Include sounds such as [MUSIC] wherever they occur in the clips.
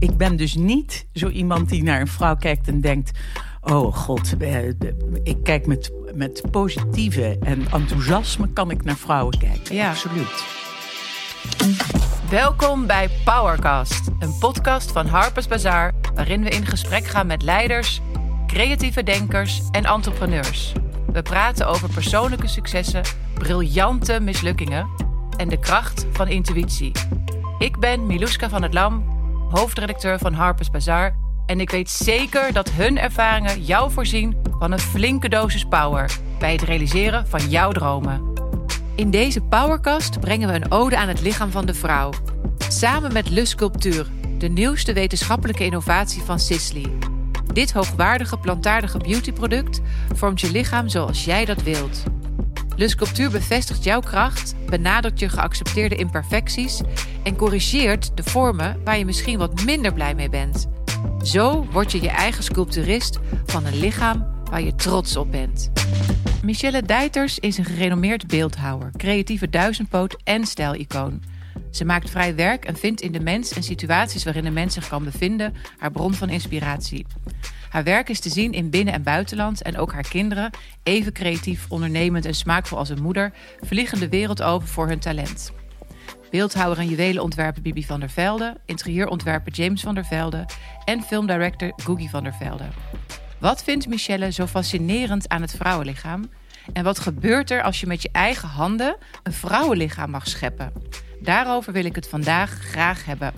ik ben dus niet zo iemand die naar een vrouw kijkt en denkt... Oh god, eh, ik kijk met, met positieve en enthousiasme kan ik naar vrouwen kijken. Ja. Absoluut. Welkom bij Powercast, een podcast van Harper's Bazaar... waarin we in gesprek gaan met leiders, creatieve denkers en entrepreneurs. We praten over persoonlijke successen, briljante mislukkingen... en de kracht van intuïtie. Ik ben Miluska van het Lam, hoofdredacteur van Harper's Bazaar... en ik weet zeker dat hun ervaringen jou voorzien van een flinke dosis power... bij het realiseren van jouw dromen. In deze Powercast brengen we een ode aan het lichaam van de vrouw. Samen met Le Sculptuur, de nieuwste wetenschappelijke innovatie van Sisley. Dit hoogwaardige plantaardige beautyproduct vormt je lichaam zoals jij dat wilt. Le Sculptuur bevestigt jouw kracht, benadrukt je geaccepteerde imperfecties en corrigeert de vormen waar je misschien wat minder blij mee bent. Zo word je je eigen sculpturist van een lichaam waar je trots op bent. Michelle Dijters is een gerenommeerd beeldhouwer, creatieve duizendpoot en stijlicoon. Ze maakt vrij werk en vindt in de mens en situaties waarin de mens zich kan bevinden haar bron van inspiratie. Haar werk is te zien in binnen- en buitenland en ook haar kinderen, even creatief, ondernemend en smaakvol als een moeder, vliegen de wereld over voor hun talent. Beeldhouwer en juwelenontwerper Bibi van der Velde, interieurontwerper James van der Velde en filmdirector Googie van der Velde. Wat vindt Michelle zo fascinerend aan het vrouwenlichaam? En wat gebeurt er als je met je eigen handen een vrouwenlichaam mag scheppen? Daarover wil ik het vandaag graag hebben.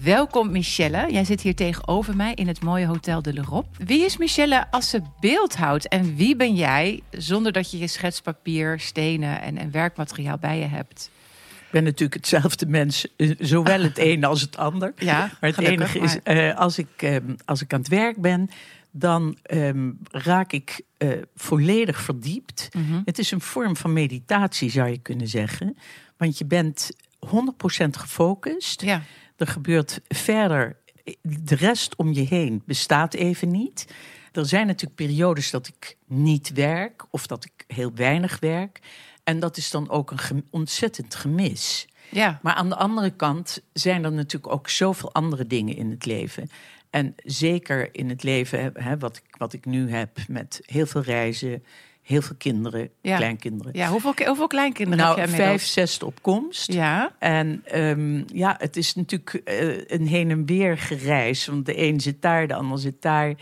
Welkom Michelle. Jij zit hier tegenover mij in het mooie Hotel de l'Europe. Wie is Michelle als ze beeldhoudt? En wie ben jij zonder dat je je schetspapier, stenen en, en werkmateriaal bij je hebt? Ik ben natuurlijk hetzelfde mens, eh, zowel het [LAUGHS] een als het ander. Ja, maar het gelukkig, enige is, eh, als, ik, eh, als ik aan het werk ben, dan ehm, raak ik eh, volledig verdiept. Mhm. Het is een vorm van meditatie, zou je kunnen zeggen. Want je bent 100% gefocust. Ja, Er gebeurt verder, de rest om je heen bestaat even niet. Er zijn natuurlijk periodes dat ik niet werk of dat ik heel weinig werk. En dat is dan ook een gem- ontzettend gemis. ja. Maar aan de andere kant zijn er natuurlijk ook zoveel andere dingen in het leven. En zeker in het leven hè, wat, ik, wat ik nu heb met heel veel reizen, heel veel kinderen, Ja. kleinkinderen. ja. Hoeveel, hoeveel kleinkinderen nou, heb jij vijf, zes op komst. Ja, En ehm, ja, het is natuurlijk eh, een heen en weer gereis. Want de een zit daar, de ander zit daar.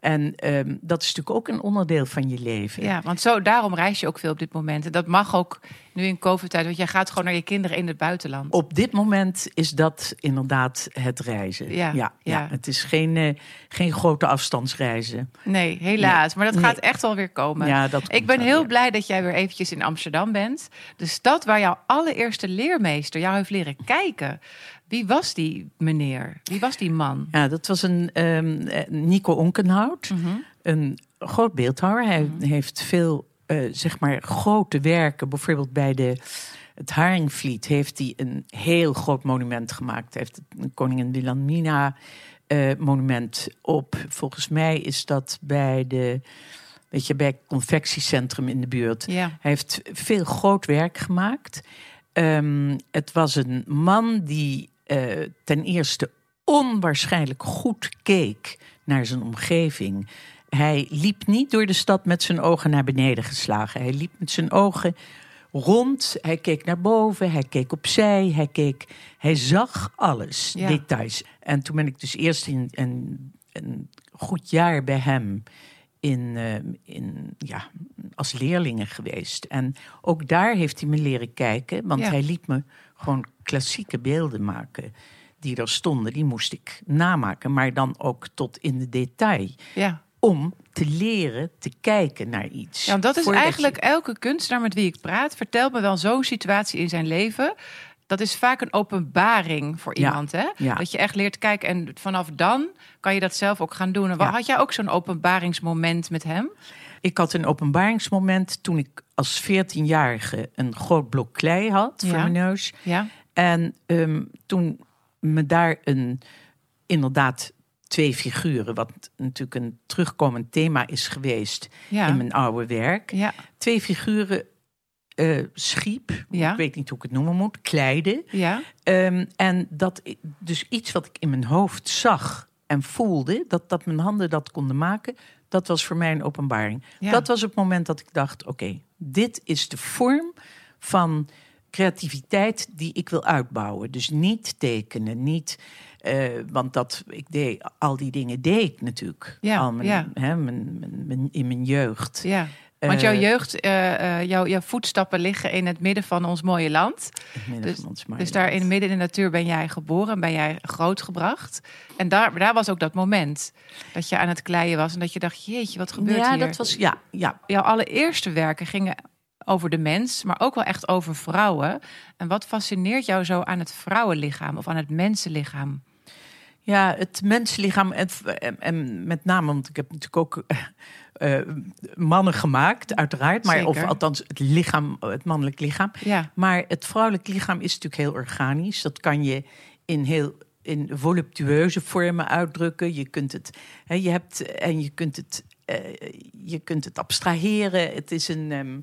En ehm, dat is natuurlijk ook een onderdeel van je leven. Ja, want zo, daarom reis je ook veel op dit moment. En dat mag ook nu in COVID-tijd, want jij gaat gewoon naar je kinderen in het buitenland. Op dit moment is dat inderdaad het reizen. Ja, ja, ja. Het is geen, eh, geen grote afstandsreizen. Nee, helaas. Maar dat Nee. gaat echt wel weer komen. Ja, dat Ik ben heel weer. blij dat jij weer eventjes in Amsterdam bent. De stad waar jouw allereerste leermeester jou heeft leren kijken. Wie was die meneer? Wie was die man? Ja, dat was een ehm, eh, Nico Onkenhout. Mhm. Een groot beeldhouwer. Hij heeft veel, eh, zeg maar, grote werken. Bijvoorbeeld bij de, het Haringvliet heeft hij een heel groot monument gemaakt. Hij heeft het Koningin Wilhelmina eh, monument op. Volgens mij is dat bij de... Weet je, bij het confectiecentrum in de buurt. Ja. Hij heeft veel groot werk gemaakt. Ehm, het was een man die eh, ten eerste onwaarschijnlijk goed keek naar zijn omgeving. Hij liep niet door de stad met zijn ogen naar beneden geslagen. Hij liep met zijn ogen rond. Hij keek naar boven, hij keek opzij, hij keek. Hij zag alles, Ja. details. En toen ben ik dus eerst in een, een goed jaar bij hem in, eh, in, ja, als leerlingen geweest. En ook daar heeft hij me leren kijken, want Ja. hij liet me gewoon klassieke beelden maken. Die er stonden, die moest ik namaken, maar dan ook tot in de detail. Ja. Om te leren te kijken naar iets. ja, dat is Voordat eigenlijk je- elke kunstenaar met wie ik praat. Vertelt me wel zo'n situatie in zijn leven. Dat is vaak een openbaring voor Ja, iemand. Hè? ja. Dat je echt leert kijken. En vanaf dan kan je dat zelf ook gaan doen. En wat- Ja. Had jij ook zo'n openbaringsmoment met hem? Ik had een openbaringsmoment toen ik als 14-jarige een groot blok klei had voor mijn neus. Ja. En ehm, toen me daar een, inderdaad twee figuren, wat natuurlijk een terugkomend thema is geweest Ja. in mijn oude werk. Ja. Twee figuren eh, schiep. Ja. Ik weet niet hoe ik het noemen moet. Kleide. Ja, Ehm, en dat dus iets wat ik in mijn hoofd zag en voelde, dat, dat mijn handen dat konden maken, dat was voor mij een openbaring. Dat was het moment dat ik dacht: oké, dit is de vorm van creativiteit die ik wil uitbouwen. Dus niet tekenen, niet. eh, want dat, ik deed, al die dingen deed ik natuurlijk. Ja, al mijn, ja. hè, mijn, mijn, mijn- in mijn jeugd. ja. Want jouw Eh, jeugd, eh, jouw, jouw voetstappen liggen in het midden van ons mooie land. het midden Dus- van ons mooie Dus daar in het midden in de natuur ben jij geboren, ben jij grootgebracht. En daar, daar was ook dat moment dat je aan het kleien was en dat je dacht, jeetje, wat gebeurt ja, hier? dat was ja, ja. Jouw allereerste werken gingen over de mens, maar ook wel echt over vrouwen. En wat fascineert jou zo aan het vrouwenlichaam of aan het mensenlichaam? Ja, het mensenlichaam. En, en, en met name, want ik heb natuurlijk ook eh, eh, mannen gemaakt, uiteraard. Maar, of althans, het lichaam, het mannelijk lichaam. Ja, Maar het vrouwelijk lichaam is natuurlijk heel organisch. Dat kan je in heel in voluptueuze vormen uitdrukken. Je kunt het, hè, je hebt en je kunt het, eh, je kunt het abstraheren. Het is een, ehm,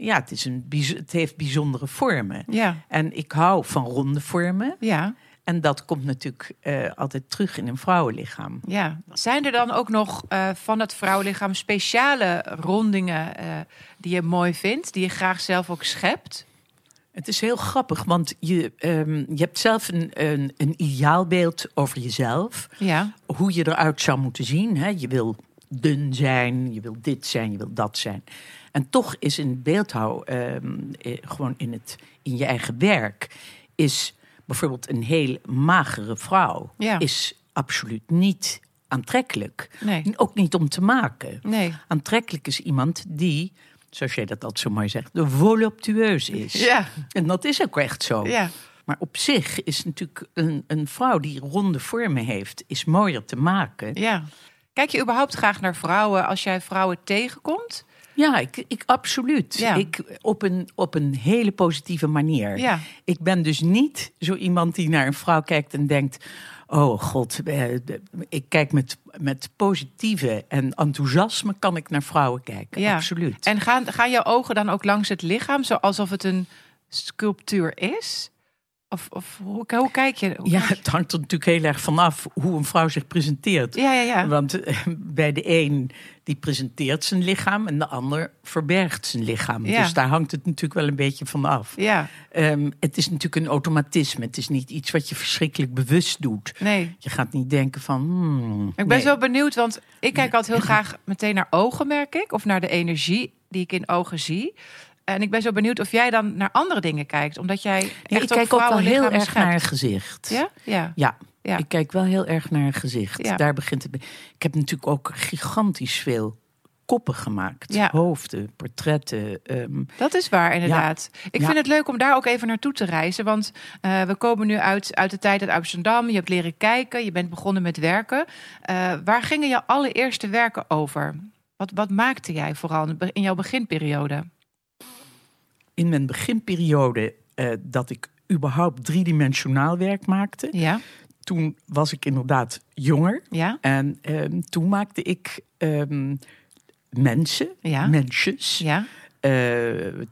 ja, het is een, het heeft bijzondere vormen. ja, En ik hou van ronde vormen. ja, En dat komt natuurlijk eh, altijd terug in een vrouwenlichaam. ja. Zijn er dan ook nog eh, van het vrouwenlichaam speciale rondingen eh, die je mooi vindt, die je graag zelf ook schept? Het is heel grappig, want je, ehm, je hebt zelf een, een, een ideaalbeeld over jezelf. Ja, Hoe je eruit zou moeten zien. Hè? Je wil dun zijn, je wil dit zijn, je wil dat zijn. En toch is in beeldhouw, ehm, eh, gewoon in, het, in je eigen werk, is bijvoorbeeld een heel magere vrouw, Ja. is absoluut niet aantrekkelijk. nee, Ook niet om te maken. nee. Aantrekkelijk is iemand die, zoals jij dat altijd zo mooi zegt, de voluptueus is. Ja, En dat is ook echt zo. ja, Maar op zich is natuurlijk een, een vrouw die ronde vormen heeft, is mooier te maken. ja. Kijk je überhaupt graag naar vrouwen als jij vrouwen tegenkomt? Ja, ik, ik absoluut. Ja. Ik, op, een, op een hele positieve manier. Ja. Ik ben dus niet zo iemand die naar een vrouw kijkt en denkt. Oh god, eh, ik kijk met, met positieve en enthousiasme kan ik naar vrouwen kijken. Ja. Absoluut. En gaan, gaan jouw ogen dan ook langs het lichaam, zo alsof het een sculptuur is? Of, of hoe, hoe kijk je? hoe ja, het hangt er natuurlijk heel erg vanaf hoe een vrouw zich presenteert. ja, ja, ja. Want eh, bij de een die presenteert zijn lichaam en de ander verbergt zijn lichaam. Ja. Dus daar hangt het natuurlijk wel een beetje van af. Ja, Ehm, het is natuurlijk een automatisme. Het is niet iets wat je verschrikkelijk bewust doet. nee. Je gaat niet denken van. hmm, Ik ben nee. zo benieuwd, want ik kijk altijd heel [LAUGHS] graag meteen naar ogen, merk ik. Of naar de energie die ik in ogen zie. En ik ben zo benieuwd of jij dan naar andere dingen kijkt. Omdat jij Ja, echt ik kijk ook wel heel erg schept. naar gezicht. Ja? Ja. Ja, Ja. ik kijk wel heel erg naar gezicht. Ja. Daar begint het. Ik heb natuurlijk ook gigantisch veel koppen gemaakt. Ja. Hoofden, portretten. ehm, Dat is waar, inderdaad. Ik Ja. vind het leuk om daar ook even naartoe te reizen. Want eh, we komen nu uit, uit de tijd uit Amsterdam. Je hebt leren kijken, je bent begonnen met werken. Eh, waar gingen jouw allereerste werken over? Wat, wat maakte jij vooral in jouw beginperiode? In mijn beginperiode eh, dat ik überhaupt driedimensionaal werk maakte. Ja, Toen was ik inderdaad jonger. ja, En ehm, toen maakte ik ehm, mensen, Ja. mensjes, ja. eh, eh,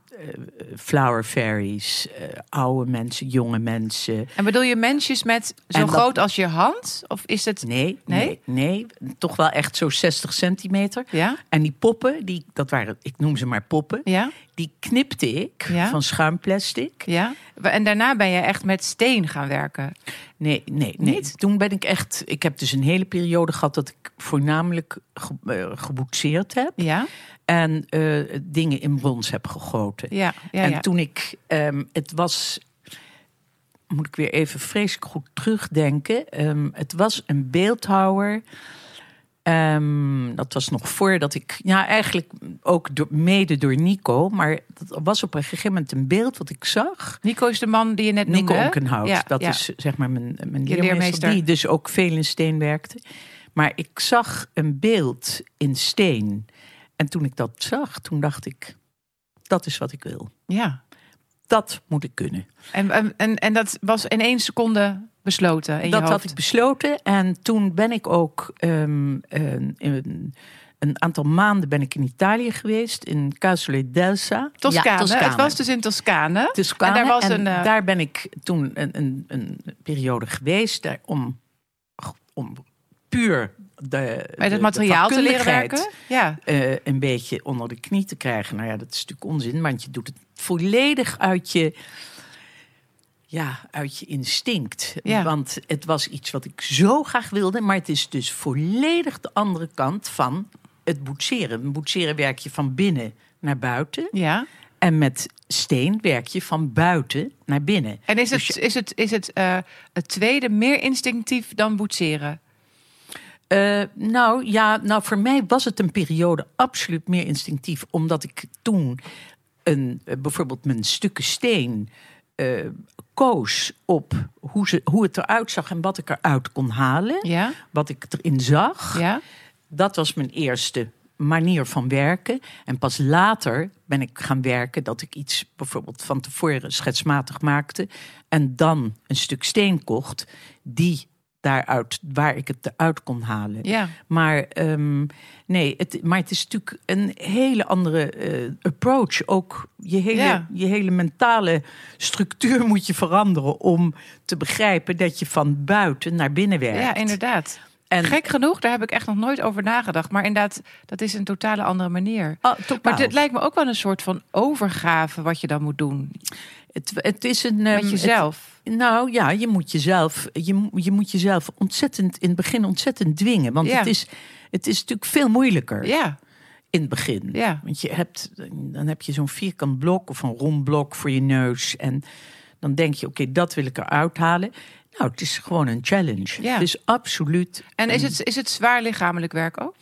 flower fairies, oude mensen, jonge mensen. En bedoel je mensjes met zo dat- groot als je hand? Of is het... Nee, Nee? nee, nee, toch wel echt zo 60 centimeter. Ja, En die poppen, die, dat waren, ik noem ze maar poppen, ja, die knipte ik Ja. van schuimplastic. ja. En daarna ben je echt met steen gaan werken. Nee, nee, nee. Niet? Toen ben ik echt. Ik heb dus een hele periode gehad dat ik voornamelijk ge, eh, geboetseerd heb. Ja, En eh, dingen in brons heb gegoten. ja, ja. en ja. toen ik. ehm, het was. Moet ik weer even vreselijk goed terugdenken. Ehm, het was een beeldhouwer. Ehm, dat was nog voordat ik. Ja, eigenlijk ook door, mede door Nico. Maar dat was op een gegeven moment een beeld wat ik zag. Nico is de man die je net noemde. Nico? Onkenhout. Ja, dat ja. is zeg maar mijn, mijn leermeester, leermeester. Die dus ook veel in steen werkte. Maar ik zag een beeld in steen. En toen ik dat zag, toen dacht ik... Dat is wat ik wil. Ja. Dat moet ik kunnen. En, en, en, en dat was in één seconde besloten in dat je had ik besloten. En toen ben ik ook... ehm, een- aantal maanden ben ik in Italië geweest, in Casole d'Elsa. Toscane. Ja, Toscane. Het was dus in Toscane. Toscane. En daar was En een, eh, daar ben ik toen een, een, een periode geweest daar, om, om puur de, Met het materiaal te leren werken. Ja. eh, een beetje onder de knie te krijgen. Nou ja, dat is natuurlijk onzin, want je doet het volledig uit je, ja, uit je instinct. Ja. Want het was iets wat ik zo graag wilde, maar het is dus volledig de andere kant van het boetseren. Een boetseren werk je van binnen naar buiten. ja. En met steen werk je van buiten naar binnen. En is Dus het, is het, is het, eh, het tweede meer instinctief dan boetseren? Eh, nou ja, nou voor mij was het een periode absoluut meer instinctief, omdat ik toen een, eh, bijvoorbeeld mijn stukken steen eh, koos op hoe, ze, hoe het eruit zag en wat ik eruit kon halen, Ja. wat ik erin zag. Ja. Dat was mijn eerste manier van werken. En pas later ben ik gaan werken dat ik iets bijvoorbeeld van tevoren schetsmatig maakte. En dan een stuk steen kocht die daaruit, waar ik het eruit kon halen. Ja. Maar, ehm, nee, het, maar het is natuurlijk een hele andere eh, approach. Ook je hele, Ja. je hele mentale structuur moet je veranderen om te begrijpen dat je van buiten naar binnen werkt. ja, inderdaad. En, Gek genoeg, daar heb ik echt nog nooit over nagedacht. Maar inderdaad, dat is een totale andere manier. Oh. Maar dit lijkt me ook wel een soort van overgave wat je dan moet doen. Het, het is een. Met ehm, jezelf. het- nou ja, je moet jezelf, je, je moet jezelf ontzettend in het begin ontzettend dwingen. Want Ja. het, is, het is natuurlijk veel moeilijker Ja, in het begin. Ja. Want je hebt, dan heb je zo'n vierkant blok of een rond blok voor je neus. En dan denk je, oké, dat wil ik eruit halen. Nou, het is gewoon een challenge. Ja. Het is absoluut. en is het, is het zwaar lichamelijk werk ook?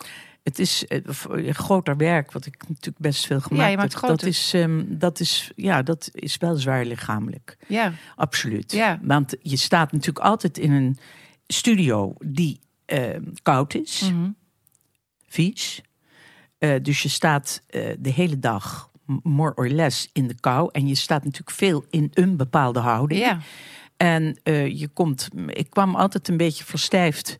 Het is eh, voor groter werk, wat ik natuurlijk best veel gemaakt maakt heb. groter. Dat is, ehm, dat, is, ja, dat is wel zwaar lichamelijk. Ja, Absoluut. Ja. Want je staat natuurlijk altijd in een studio die ehm, koud is, Mhm. vies. Eh, dus je staat eh, de hele dag, more or less, in de kou. En je staat natuurlijk veel in een bepaalde houding. ja. En eh, je komt, ik kwam altijd een beetje verstijfd.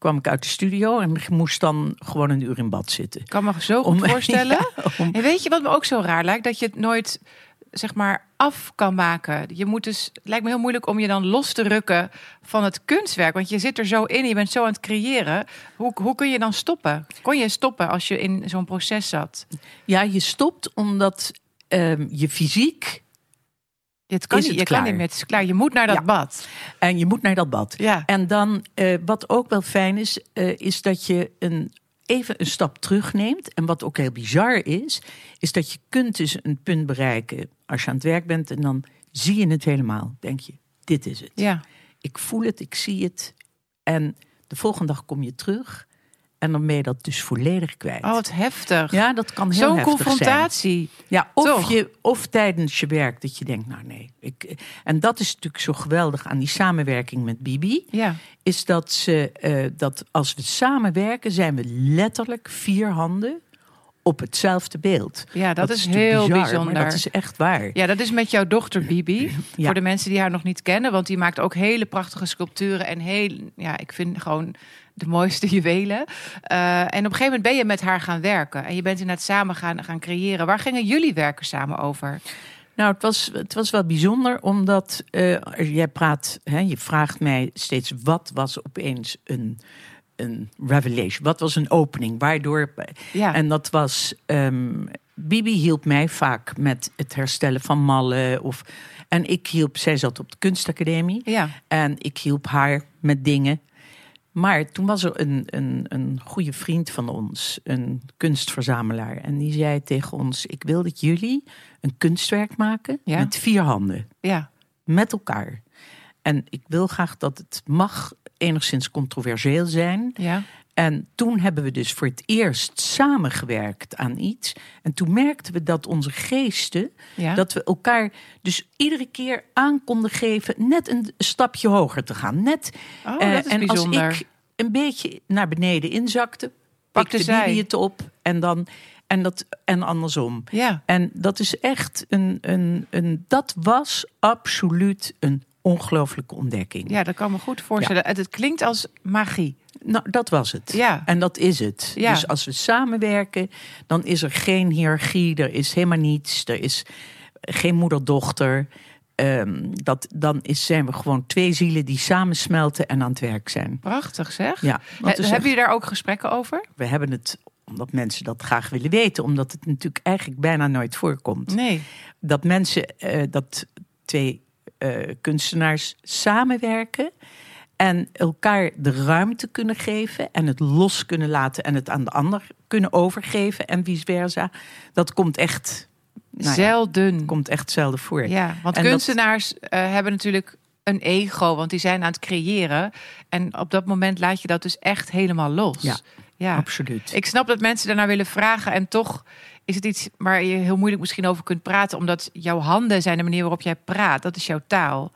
Kwam ik uit de studio en moest dan gewoon een uur in bad zitten. Ik kan me zo goed Om- [LAUGHS] voorstellen. Ja, om- En weet je wat me ook zo raar lijkt? Dat je het nooit, zeg maar, af kan maken. Je moet dus, het lijkt me heel moeilijk om je dan los te rukken van het kunstwerk. Want je zit er zo in, je bent zo aan het creëren. Hoe, hoe kun je dan stoppen? Kon je stoppen als je in zo'n proces zat? Ja, je stopt omdat ehm, je fysiek Het kan Is niet, het je kan klaar? niet meer, het is klaar. Je moet naar dat Ja. bad. en je moet naar dat bad. Ja. En dan, eh, wat ook wel fijn is, eh, is dat je een, even een stap terugneemt. En wat ook heel bizar is, is dat je kunt dus een punt bereiken als je aan het werk bent. En dan zie je het helemaal. Denk je, dit is het. Ja. Ik voel het, ik zie het. En de volgende dag kom je terug. En dan ben je dat dus volledig kwijt. Oh, wat heftig. ja, dat kan heel Zo'n heftig zijn. confrontatie. Ja, of, Toch? je, of tijdens je werk dat je denkt, nou nee. Ik, en dat is natuurlijk zo geweldig aan die samenwerking met Bibi. Ja. Is dat, ze, eh, dat als we samenwerken, zijn we letterlijk vier handen op hetzelfde beeld. Ja, dat is heel bizar, bijzonder. dat is echt waar. Ja, dat is met jouw dochter Bibi. [CLEARS THROAT] Ja. Voor de mensen die haar nog niet kennen. Want die maakt ook hele prachtige sculpturen. En heel, ja, ik vind gewoon de mooiste [LAUGHS] juwelen. Eh, en op een gegeven moment ben je met haar gaan werken. En je bent inderdaad samen gaan, gaan creëren. Waar gingen jullie werken samen over? Nou, het was, het was wel bijzonder, omdat eh, jij praat, hè, je vraagt mij steeds wat was opeens een, een revelation, wat was een opening, waardoor. Ja. En dat was, ehm, Bibi hielp mij vaak met het herstellen van mallen. Of, en ik hielp, zij zat op de kunstacademie. Ja. En ik hielp haar met dingen. Maar toen was er een, een, een goede vriend van ons, een kunstverzamelaar. En die zei tegen ons: Ik wil dat jullie een kunstwerk maken Ja. met vier handen, Ja. met elkaar. En ik wil graag dat het mag enigszins controversieel zijn. Ja. En toen hebben we dus voor het eerst samengewerkt aan iets. En toen merkten we dat onze geesten, Ja. dat we elkaar dus iedere keer aan konden geven net een stapje hoger te gaan. Net, Oh, eh, dat is en bijzonder. als ik een beetje naar beneden inzakte, Pakte zij. Het op en dan en dat en andersom. Ja. En dat is echt een, een, een dat was absoluut een ongelooflijke ontdekking. Ja, dat kan me goed voorstellen. Het, het klinkt als magie. Nou, dat was het. Ja. En dat is het. Ja. Dus als we samenwerken, dan is er geen hiërarchie, er is helemaal niets, er is geen moeder-dochter. Ehm, dat, dan is, zijn we gewoon twee zielen die samensmelten en aan het werk zijn. Prachtig zeg. Ja, He- is hebben jullie daar ook gesprekken over? we hebben het omdat mensen dat graag willen weten, omdat het natuurlijk eigenlijk bijna nooit voorkomt. Nee. Dat mensen, eh, dat twee eh, kunstenaars samenwerken en elkaar de ruimte kunnen geven en het los kunnen laten en het aan de ander kunnen overgeven en vice versa. Dat komt echt, nou ja, Zelden. komt echt zelden voor. Ja, want En dat- kunstenaars eh, hebben natuurlijk een ego, want die zijn aan het creëren. En op dat moment laat je dat dus echt helemaal los. Ja, ja. Absoluut. Ik snap dat mensen daarnaar willen vragen en toch is het iets waar je heel moeilijk misschien over kunt praten, omdat jouw handen zijn de manier waarop jij praat. Dat is jouw taal.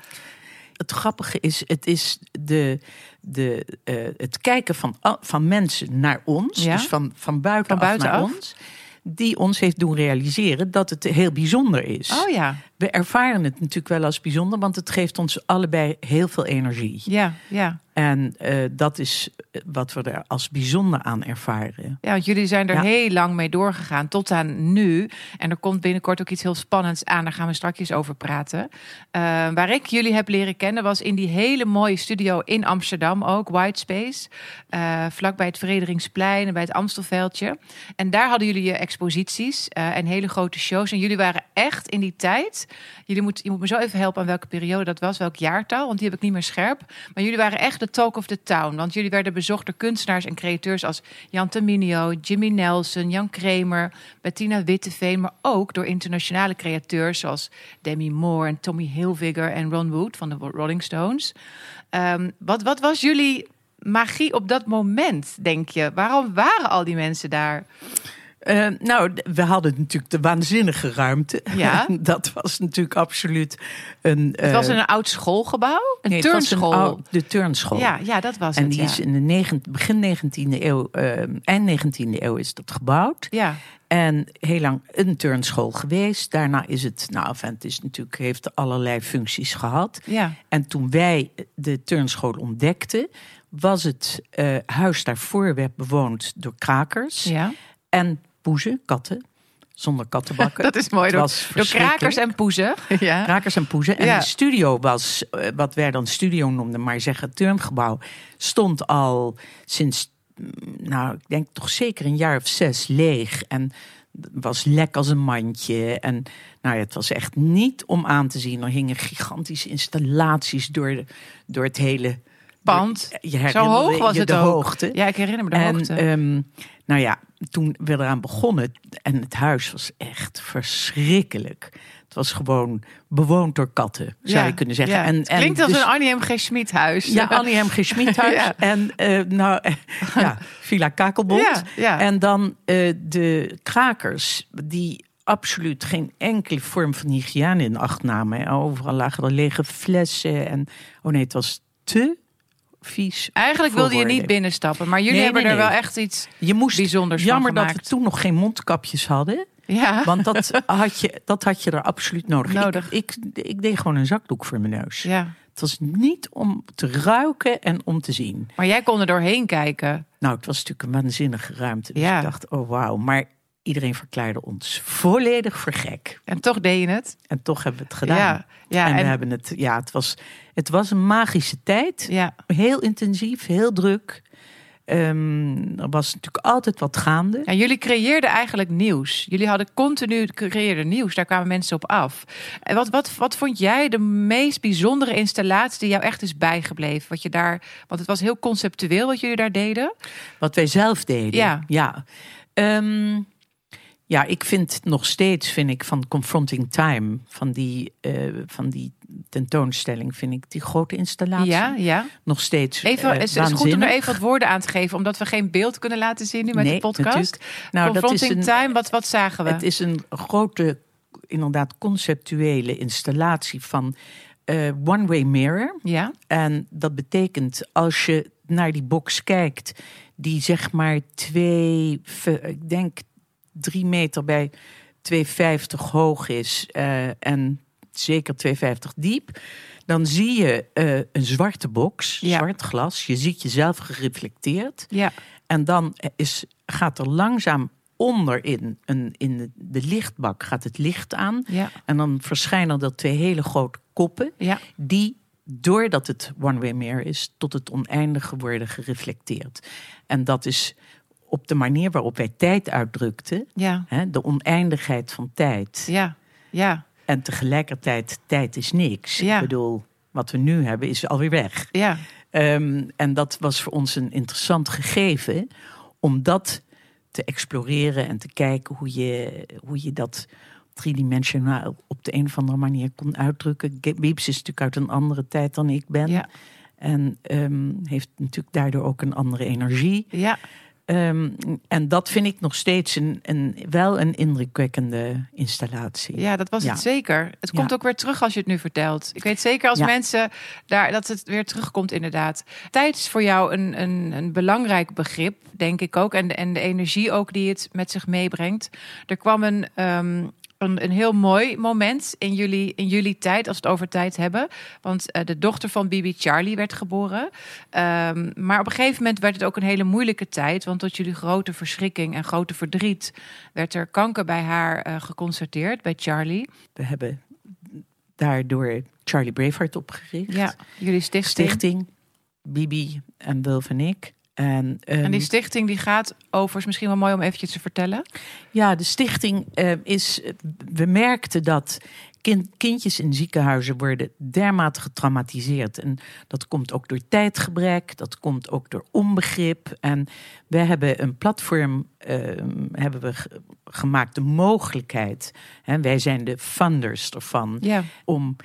het grappige is, het is de, de, eh, het kijken van, van mensen naar ons, Ja. dus van, van buitenaf. naar ons, die ons heeft doen realiseren dat het heel bijzonder is. Oh ja, We ervaren het natuurlijk wel als bijzonder, want het geeft ons allebei heel veel energie. ja, ja. En eh, dat is wat we er als bijzonder aan ervaren. Ja, want jullie zijn er Ja. heel lang mee doorgegaan tot aan nu. En er komt binnenkort ook iets heel spannends aan. Daar gaan we straks over praten. Eh, waar ik jullie heb leren kennen was in die hele mooie studio in Amsterdam ook, White Space. Eh vlakbij het Frederiksplein en bij het Amstelveldje. En daar hadden jullie je exposities eh, en hele grote shows. En jullie waren echt in die tijd. Jullie moet, je moet me zo even helpen aan welke periode dat was, welk jaartal, want die heb ik niet meer scherp. Maar jullie waren echt de talk of the town. Want jullie werden bezocht door kunstenaars en createurs als Jan Terminio, Jimmy Nelson, Jan Kramer, Bettina Witteveen. Maar ook door internationale createurs zoals Demi Moore en Tommy Hilfiger en Ron Wood van de Rolling Stones. Ehm, wat, wat was jullie magie op dat moment, denk je? Waarom waren al die mensen daar? Eh, nou, we hadden natuurlijk de waanzinnige ruimte. Ja. [LAUGHS] dat was natuurlijk absoluut een. Het was eh, een oud schoolgebouw? Een nee, turnschool? de turnschool. ja, ja, dat was En het. die ja. is in de begin 19e eeuw, eh, eind 19e eeuw is dat gebouwd. ja. En heel lang een turnschool geweest. Daarna is het, nou, het is natuurlijk, heeft allerlei functies gehad. Ja. En toen wij de turnschool ontdekten, was het huis daarvoor werd bewoond door krakers ja. en poezen, katten. Zonder kattenbakken. [LAUGHS] Dat is mooi. Door, was door krakers en poezen. [LAUGHS] Ja. Krakers en poezen. En Ja. de studio was, eh, wat wij dan studio noemden, maar zeggen turngebouw, stond al sinds, mm, nou, ik denk toch zeker een jaar of zes leeg. En was lek als een mandje. En nou ja, het was echt niet om aan te zien. Er hingen gigantische installaties door, de, door het hele Pand. Je Zo hoog was je het de ook. hoogte. Ja, ik herinner me de en hoogte. ehm, nou ja, toen we eraan begonnen en het huis was echt verschrikkelijk. Het was gewoon bewoond door katten, zou Ja, je kunnen zeggen. ja. En, Het en Klinkt als dus- een Annie M. G. Schmid huis. ja, Annie M. G. [LAUGHS] Schmidhuis. Ja. En eh, nou, [LAUGHS] ja, Villa Kakelbond. En dan eh, de krakers, die absoluut geen enkele vorm van hygiëne in acht namen. Overal lagen er lege flessen. En, oh nee, het was te vies. Eigenlijk wilde je niet binnenstappen, maar jullie Nee, hebben nee, er nee. wel echt iets Je moest, bijzonders jammer van dat gemaakt. we toen nog geen mondkapjes hadden. Ja, Want dat [LAUGHS] had je, dat had je er absoluut nodig. Nodig. Ik, ik, ik deed gewoon een zakdoek voor mijn neus. ja. Het was niet om te ruiken en om te zien. Maar jij kon er doorheen kijken. Nou, het was natuurlijk een waanzinnige ruimte. Dus Ja. ik dacht, oh wauw. Maar iedereen verklaarde ons volledig voor gek. En toch deed je het. En toch hebben we het gedaan. Ja, ja, en, we en- hebben het, ja, het was, het was een magische tijd. Ja. Heel intensief, heel druk. Ehm, er was natuurlijk altijd wat gaande. Ja, jullie creëerden eigenlijk nieuws. Jullie hadden continu creëerden nieuws. Daar kwamen mensen op af. En wat, wat, wat vond jij de meest bijzondere installatie die jou echt is bijgebleven? Wat je daar, want het was heel conceptueel wat jullie daar deden. Wat wij zelf deden. Ja. Ja, Ehm, ja ik vind nog steeds, vind ik, van Confronting Time, van die, eh, van die tentoonstelling, vind ik die grote installatie Ja, ja. nog steeds Even, eh, het is goed om er even wat woorden aan te geven, omdat we geen beeld kunnen laten zien nu met Nee, de podcast. natuurlijk. Nou, dat is Confronting een- Time, wat, wat zagen we? Het is een grote, inderdaad conceptuele installatie van eh, one-way mirror. ja, En dat betekent als je naar die box kijkt, die zeg maar twee, ik denk drie meter bij 2,50 hoog is. eh, en zeker 2,50 diep. Dan zie je eh, een zwarte box, Ja. zwart glas. Je ziet jezelf gereflecteerd. Ja, En dan is, gaat er langzaam onderin, een, in de, de lichtbak, gaat het licht aan. ja, En dan verschijnen er twee hele grote koppen. ja. Die, doordat het one-way mirror is, tot het oneindige worden gereflecteerd. En dat is op de manier waarop wij tijd uitdrukten. Ja, Hè, de oneindigheid van tijd. ja, ja, En tegelijkertijd, tijd is niks. Ja. Ik bedoel, wat we nu hebben is alweer weg. ja. Ehm, en dat was voor ons een interessant gegeven. Om dat te exploreren en te kijken hoe je, hoe je dat driedimensionaal op de een of andere manier kon uitdrukken. Wiebes is natuurlijk uit een andere tijd dan ik ben. Ja. En ehm, heeft natuurlijk daardoor ook een andere energie. ja. Ehm, en dat vind ik nog steeds een, een, wel een indrukwekkende installatie. Ja, dat was Ja. het zeker. Het Ja. komt ook weer terug als je het nu vertelt. Ik weet zeker als Ja. mensen daar dat het weer terugkomt, inderdaad. Tijd is voor jou een, een, een belangrijk begrip, denk ik ook. En de, en de energie ook die het met zich meebrengt. Er kwam een, ehm, een, een heel mooi moment in jullie, in jullie tijd, als we het over tijd hebben. Want eh, de dochter van Bibi Charlie werd geboren. Ehm, maar op een gegeven moment werd het ook een hele moeilijke tijd. Want tot jullie grote verschrikking en grote verdriet werd er kanker bij haar eh, geconstateerd, bij Charlie. We hebben daardoor Charlie Braveheart opgericht. Ja, jullie stichting. Stichting, Bibi en Wilf en ik. En, ehm, En die stichting die gaat over, is misschien wel mooi om eventjes te vertellen. ja, de stichting eh, is. We merkten dat kind, kindjes in ziekenhuizen worden dermate getraumatiseerd. En dat komt ook door tijdgebrek, dat komt ook door onbegrip. En we hebben een platform ehm, hebben we ge- gemaakt, de mogelijkheid. Hè, wij zijn de funders ervan. Ja, om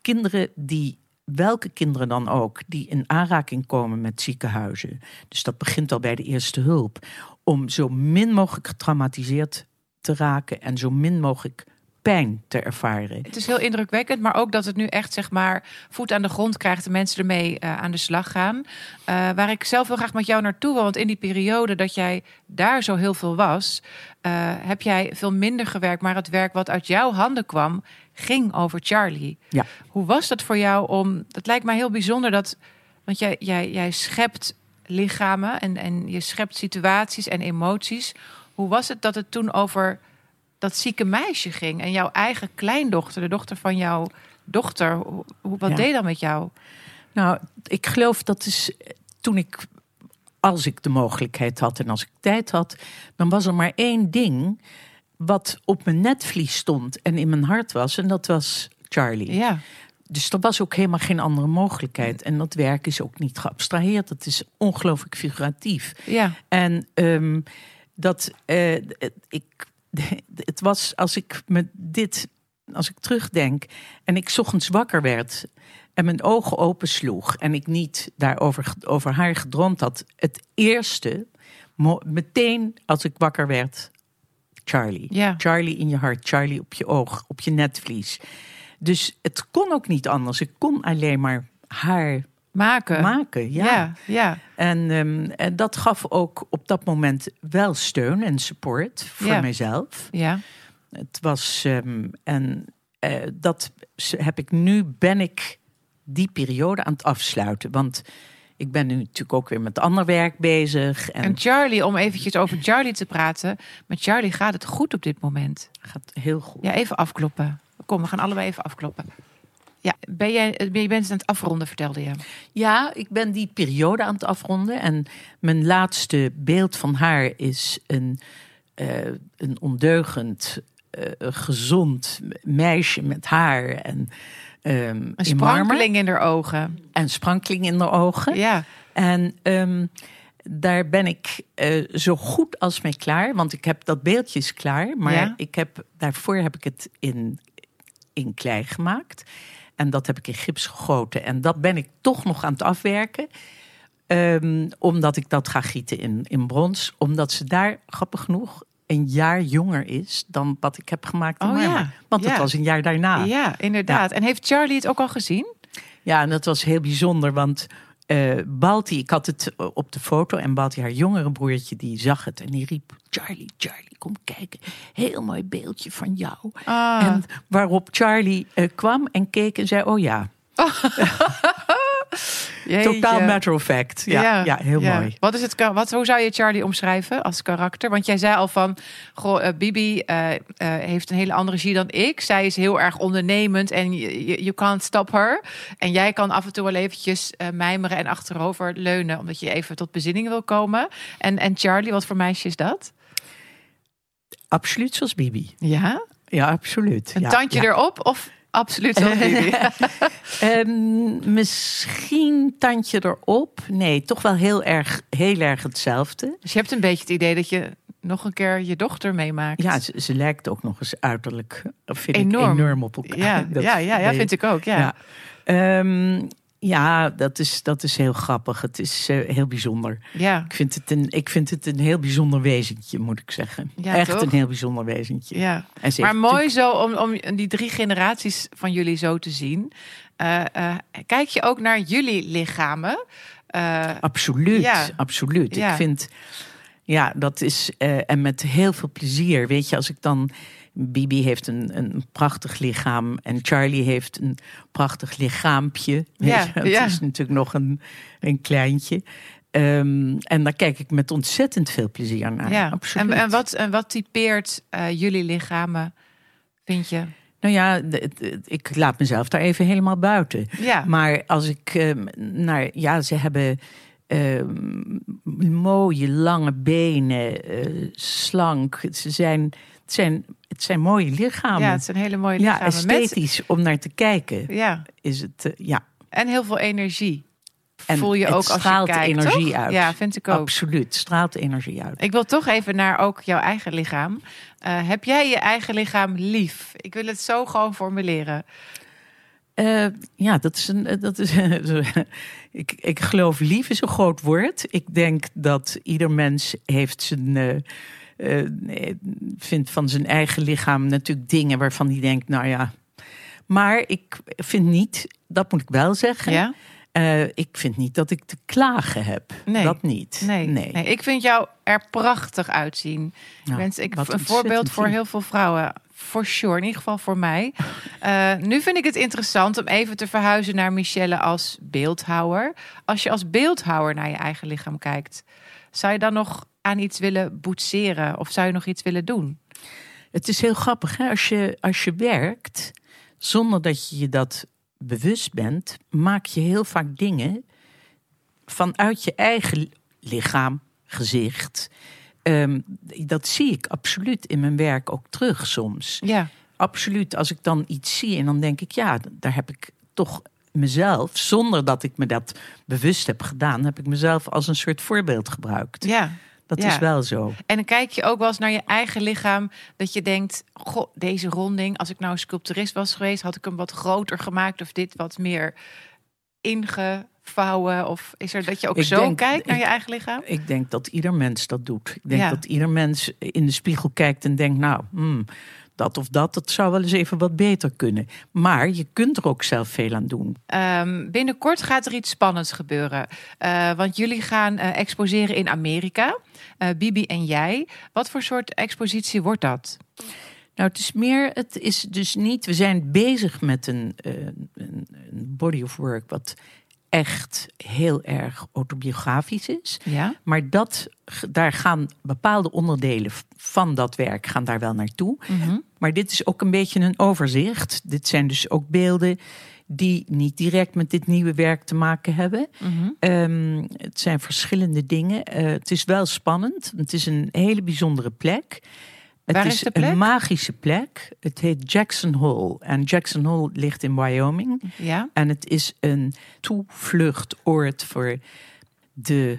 kinderen die, welke kinderen dan ook, die in aanraking komen met ziekenhuizen. Dus dat begint al bij de eerste hulp. Om zo min mogelijk getraumatiseerd te raken en zo min mogelijk pijn te ervaren. het is heel indrukwekkend, maar ook dat het nu echt zeg maar voet aan de grond krijgt en mensen ermee eh, aan de slag gaan. Eh, waar ik zelf heel graag met jou naartoe wil, want in die periode dat jij daar zo heel veel was, eh, heb jij veel minder gewerkt, maar het werk wat uit jouw handen kwam, ging over Charlie. Ja. Hoe was dat voor jou om, het lijkt mij heel bijzonder dat, want jij, jij, jij schept lichamen en, en je schept situaties en emoties. Hoe was het dat het toen over dat zieke meisje ging en jouw eigen kleindochter, de dochter van jouw dochter? Wat Ja. deed dat met jou? Nou, ik geloof dat is toen ik, als ik de mogelijkheid had en als ik tijd had, dan was er maar één ding wat op mijn netvlies stond en in mijn hart was. En dat was Charlie. Ja, Dus er was ook helemaal geen andere mogelijkheid. En dat werk is ook niet geabstraheerd. Dat is ongelooflijk figuratief. ja, En ehm, dat eh, ik, [LAUGHS] het was als ik me dit, als ik terugdenk en ik 's ochtends wakker werd en mijn ogen opensloeg en ik niet daarover over haar gedroomd had, het eerste, meteen als ik wakker werd, Charlie. Ja. Charlie in je hart, Charlie op je oog, op je netvlies. Dus het kon ook niet anders. Ik kon alleen maar haar maken. maken. Ja. ja, ja. En, ehm, en dat gaf ook op dat moment wel steun en support voor Ja. mijzelf. ja. Het was, ehm, en eh, dat heb ik nu, ben ik die periode aan het afsluiten. Want ik ben nu natuurlijk ook weer met ander werk bezig. En, En Charlie, om eventjes over Charlie te praten. Met Charlie gaat het goed op dit moment. gaat heel goed. Ja, even afkloppen. Kom, we gaan allebei even afkloppen. Ja, ben jij, je bent aan het afronden, vertelde je. Ja, ik ben die periode aan het afronden. En mijn laatste beeld van haar is een, eh, een ondeugend, eh, gezond meisje met haar en ehm, Een sprankeling in haar ogen. En sprankeling in de ogen. Ja, En ehm, daar ben ik eh, zo goed als mee klaar. Want ik heb dat beeldje is klaar. Maar Ja. ik heb, daarvoor heb ik het in, in klei gemaakt. En dat heb ik in gips gegoten. En dat ben ik toch nog aan het afwerken. Ehm, omdat ik dat ga gieten in, in brons. Omdat ze daar, grappig genoeg, een jaar jonger is dan wat ik heb gemaakt in Oh, ja. Want Ja. het was een jaar daarna. ja inderdaad. En heeft Charlie het ook al gezien? Ja, en dat was heel bijzonder, want eh Balti, ik had het op de foto en Balti, haar jongere broertje, die zag het en die riep: Charlie, Charlie, kom kijken. Heel mooi beeldje van jou. Ah. En waarop Charlie eh, kwam en keek en zei: Oh ja, [LAUGHS] Jeetje. totaal matter of fact. Ja, ja, heel ja. mooi. Wat is het, wat, hoe zou je Charlie omschrijven als karakter? Want jij zei al van, goh, eh, Bibi eh, eh, heeft een hele andere zie dan ik. Zij is heel erg ondernemend en you can't stop her. En jij kan af en toe wel eventjes mijmeren en achterover leunen, omdat je even tot bezinning wil komen. En, en Charlie, wat voor meisje is dat? Absoluut zoals Bibi. Ja, Ja, absoluut. een ja, tandje erop of absoluut zoals Bibi? [LAUGHS] Ehm, misschien tandje erop. Nee, toch wel heel erg, heel erg hetzelfde. dus je hebt een beetje het idee dat je nog een keer je dochter meemaakt. Ja, ze, ze lijkt ook nog eens uiterlijk, vind Enorm. ik, enorm op elkaar. ja, Dat- ja, ja, vind ik ook. Ja. Ja. Ehm, ja, dat is, dat is heel grappig. Het is eh, heel bijzonder. ja. Ik vind, het een, ik vind het een heel bijzonder wezentje, moet ik zeggen. Ja, Echt toch? een heel bijzonder wezentje. ja. En ze Maar mooi zo om, om die drie generaties van jullie zo te zien. Eh, eh, kijk je ook naar jullie lichamen? Absoluut, Ja. absoluut. Ja. Ik vind, ja, dat is, en met heel veel plezier. Weet je, als ik dan, Bibi heeft een, een prachtig lichaam en Charlie heeft een prachtig lichaampje. [LAUGHS] Ja, het ja. is natuurlijk nog een, een kleintje. Ehm, en daar kijk ik met ontzettend veel plezier naar. ja. absoluut. En, en, wat, en wat typeert eh, jullie lichamen, vind je? Nou ja, ik laat mezelf daar even helemaal buiten. Ja, Maar als ik ehm, naar, ja, ze hebben ehm, mooie lange benen, eh, slank. Ze zijn, het zijn, het zijn mooie lichamen. ja, het zijn hele mooie ja, lichamen. met, esthetisch om naar te kijken. ja, Is het, eh, ja, en heel veel energie. En Voel je ook als je straalt kijkt, energie toch? uit. Ja, vind ik ook. absoluut. Straalt energie uit. Ik wil toch even naar ook jouw eigen lichaam. Eh, heb jij je eigen lichaam lief? Ik wil het zo gewoon formuleren. Eh, ja, dat is een. Dat is, [LAUGHS] ik, ik geloof lief is een groot woord. Ik denk dat ieder mens heeft zijn. Nee, vindt van zijn eigen lichaam natuurlijk dingen waarvan hij denkt, nou ja. Maar ik vind niet, dat moet ik wel zeggen. Ja? eh, ik vind niet dat ik te klagen heb. Nee. Dat niet. Nee, nee. ik vind jou er prachtig uitzien. Nou, Wens ik een voorbeeld voor heel veel vrouwen. For sure, in ieder geval voor mij. [LAUGHS] Eh, nu vind ik het interessant om even te verhuizen naar Michelle als beeldhouwer. Als je als beeldhouwer naar je eigen lichaam kijkt, zou je dan nog aan iets willen boetseren of zou je nog iets willen doen? Het is heel grappig, hè? Als, je, als je werkt zonder dat je je dat bewust bent, maak je heel vaak dingen vanuit je eigen lichaam, gezicht. Ehm, dat zie ik absoluut in mijn werk ook terug soms. Ja, Absoluut. Als ik dan iets zie en dan denk ik, ja, daar heb ik toch mezelf, zonder dat ik me dat bewust heb gedaan, heb ik mezelf als een soort voorbeeld gebruikt. ja. Dat Ja. is wel zo. En dan kijk je ook wel eens naar je eigen lichaam. Dat je denkt, goh, deze ronding. Als ik nou een sculpturist was geweest, had ik hem wat groter gemaakt. Of dit wat meer ingevouwen. Of is er dat je ook Ik zo denk- kijkt naar ik- je eigen lichaam? Ik denk dat ieder mens dat doet. Ik denk Ja. dat ieder mens in de spiegel kijkt en denkt, nou, hmm, dat of dat, dat zou wel eens even wat beter kunnen. Maar je kunt er ook zelf veel aan doen. Ehm, binnenkort gaat er iets spannends gebeuren. Eh, want jullie gaan eh, exposeren in Amerika. Eh, Bibi en jij. Wat voor soort expositie wordt dat? Nou, het is meer, het is dus niet, we zijn bezig met een, een, een body of work wat echt heel erg autobiografisch is. Ja? Maar dat, daar gaan bepaalde onderdelen van dat werk gaan daar wel naartoe. Mhm. Maar dit is ook een beetje een overzicht. Dit zijn dus ook beelden die niet direct met dit nieuwe werk te maken hebben. Mhm. Ehm, het zijn verschillende dingen. Eh, het is wel spannend. Het is een hele bijzondere plek. Het Waar is is de plek? een magische plek. Het heet Jackson Hole. En Jackson Hole ligt in Wyoming. Ja? En het is een toevluchtoord voor de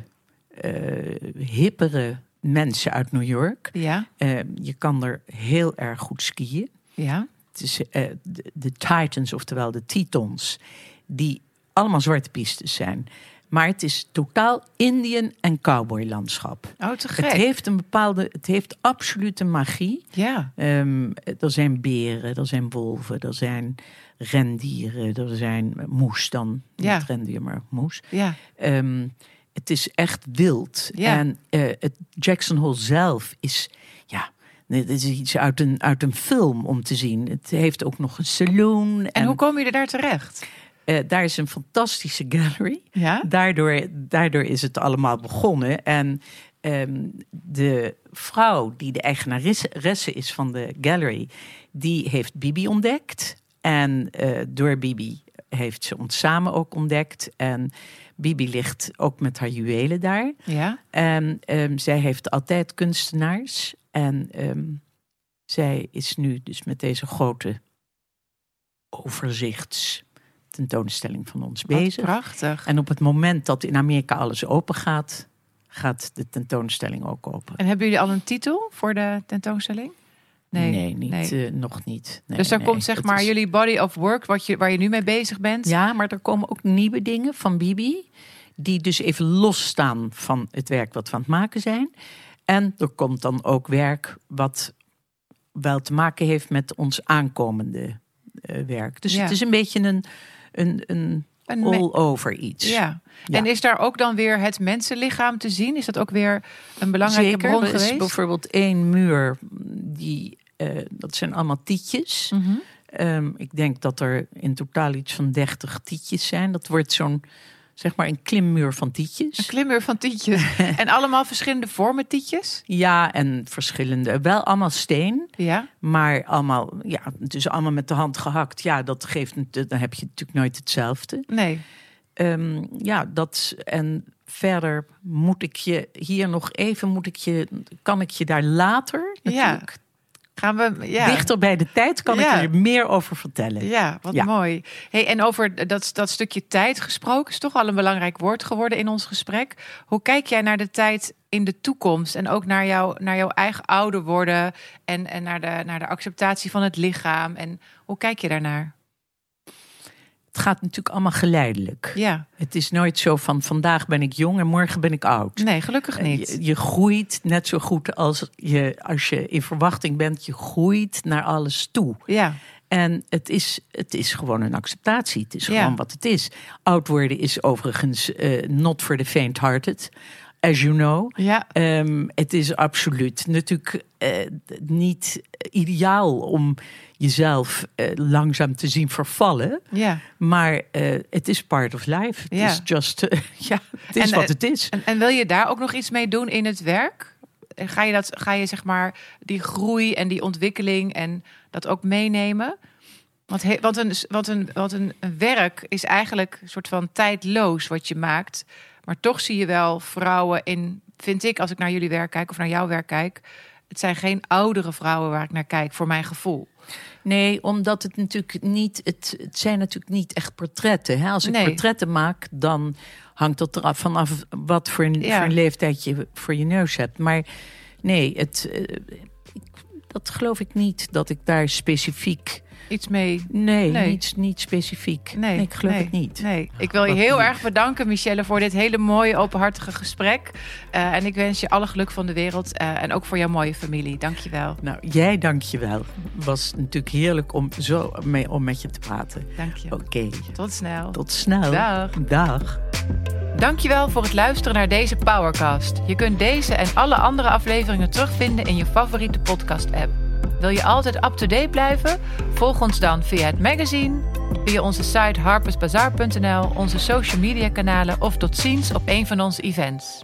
eh, hippere mensen uit New York. Ja? Eh, je kan er heel erg goed skiën. Ja? Het is eh, de, de Titans, oftewel de Tetons, die allemaal zwarte pistes zijn. Maar het is totaal Indian en cowboy landschap. Oh, te gek. Het heeft een bepaalde, het heeft absolute magie. Ja. Ehm, er zijn beren, er zijn wolven, er zijn rendieren, er zijn moes dan. Ja. Niet rendier, maar moes. Ja. Ehm, het is echt wild. Ja. En eh, het Jackson Hole zelf is, ja, dit is iets uit een, uit een film om te zien. Het heeft ook nog een saloon. En hoe kom je er daar terecht? Eh, daar is een fantastische gallery. Ja. Daardoor, daardoor is het allemaal begonnen. En ehm, de vrouw die de eigenaresse is van de gallery, die heeft Bibi ontdekt. En eh, door Bibi heeft ze ons samen ook ontdekt. En Bibi ligt ook met haar juwelen daar. Ja. En ehm, zij heeft altijd kunstenaars. En ehm, zij is nu dus met deze grote overzichtstentoonstelling van ons Wat bezig. prachtig. En op het moment dat in Amerika alles open gaat, gaat de tentoonstelling ook open. En hebben jullie al een titel voor de tentoonstelling? Nee, niet, nee. eh, nog niet. Nee, dus daar komt zeg maar is- jullie body of work, wat je, waar je nu mee bezig bent. Ja, maar er komen ook nieuwe dingen van Bibi. Die dus even losstaan van het werk wat we aan het maken zijn. En er komt dan ook werk wat wel te maken heeft met ons aankomende eh, werk. Dus Ja. het is een beetje een, een, een Een me- all-over iets. Ja. Ja. En is daar ook dan weer het mensenlichaam te zien? Is dat ook weer een belangrijke Zeker. bron Er is geweest? bijvoorbeeld één muur, die, eh, dat zijn allemaal tietjes. Mhm. Ehm, ik denk dat er in totaal iets van 30 tietjes zijn. Dat wordt zo'n, zeg maar, een klimmuur van tietjes. Een klimmuur van tietjes. [LAUGHS] en allemaal verschillende vormen tietjes? Ja, en verschillende. Wel allemaal steen, Ja. maar allemaal, ja, dus allemaal met de hand gehakt. Ja, dat geeft, dan heb je natuurlijk nooit hetzelfde. Nee. Ehm, ja, dat en verder moet ik je hier nog even, moet ik je, kan ik je daar later Ja. natuurlijk Gaan we... Ja. dichter bij de tijd kan Ja. ik er meer over vertellen. Ja, wat Ja. mooi. Hey, en over dat, dat stukje tijd gesproken is toch al een belangrijk woord geworden in ons gesprek. Hoe kijk jij naar de tijd in de toekomst en ook naar, jou, naar jouw eigen ouder worden en, en naar, de, naar de acceptatie van het lichaam? En hoe kijk je daarnaar? Het gaat natuurlijk allemaal geleidelijk. Ja, Het is nooit zo van vandaag ben ik jong en morgen ben ik oud. nee, gelukkig niet. Je, je groeit net zo goed als je, als je in verwachting bent. Je groeit naar alles toe. Ja, En het is, het is gewoon een acceptatie. Het is Ja. gewoon wat het is. Oud worden is overigens eh, not for the faint-hearted. As you know. ja, Ehm, het is absoluut natuurlijk eh, niet ideaal om jezelf eh, langzaam te zien vervallen. ja. Maar eh, het is part of life. Het Ja. is just, [LAUGHS] ja, het is En, wat het is. En, en wil je daar ook nog iets mee doen in het werk? Ga je, dat, ga je zeg maar die groei en die ontwikkeling en dat ook meenemen? Want, he- want, een, want, een, want een, een werk is eigenlijk een soort van tijdloos wat je maakt. Maar toch zie je wel vrouwen in, vind ik, als ik naar jullie werk kijk of naar jouw werk kijk. Het zijn geen oudere vrouwen waar ik naar kijk, voor mijn gevoel. Nee, omdat het natuurlijk niet. Het, het zijn natuurlijk niet echt portretten. Hè? Als ik Nee. portretten maak, dan hangt dat eraf vanaf wat voor een, Ja. voor een leeftijd je voor je neus hebt. Maar nee, het, eh, ik, dat geloof ik niet dat ik daar specifiek. Iets mee. Nee, Nee. Niet, niet specifiek. Nee, ik geloof nee, het niet. Nee, ik wil je Wat heel erg bedanken, Michelle, voor dit hele mooie, openhartige gesprek. Eh, en ik wens je alle geluk van de wereld eh, en ook voor jouw mooie familie. Dank je wel. Nou, jij dank je wel. Het was natuurlijk heerlijk om zo mee, om met je te praten. Dank je. Oké, Tot snel. tot snel. Dag. Dag. Dankjewel voor het luisteren naar deze Powercast. Je kunt deze en alle andere afleveringen terugvinden in je favoriete podcast-app. Wil je altijd up-to-date blijven? Volg ons dan via het magazine, via onze site harpersbazaar.nl, onze social media kanalen of tot ziens op een van onze events.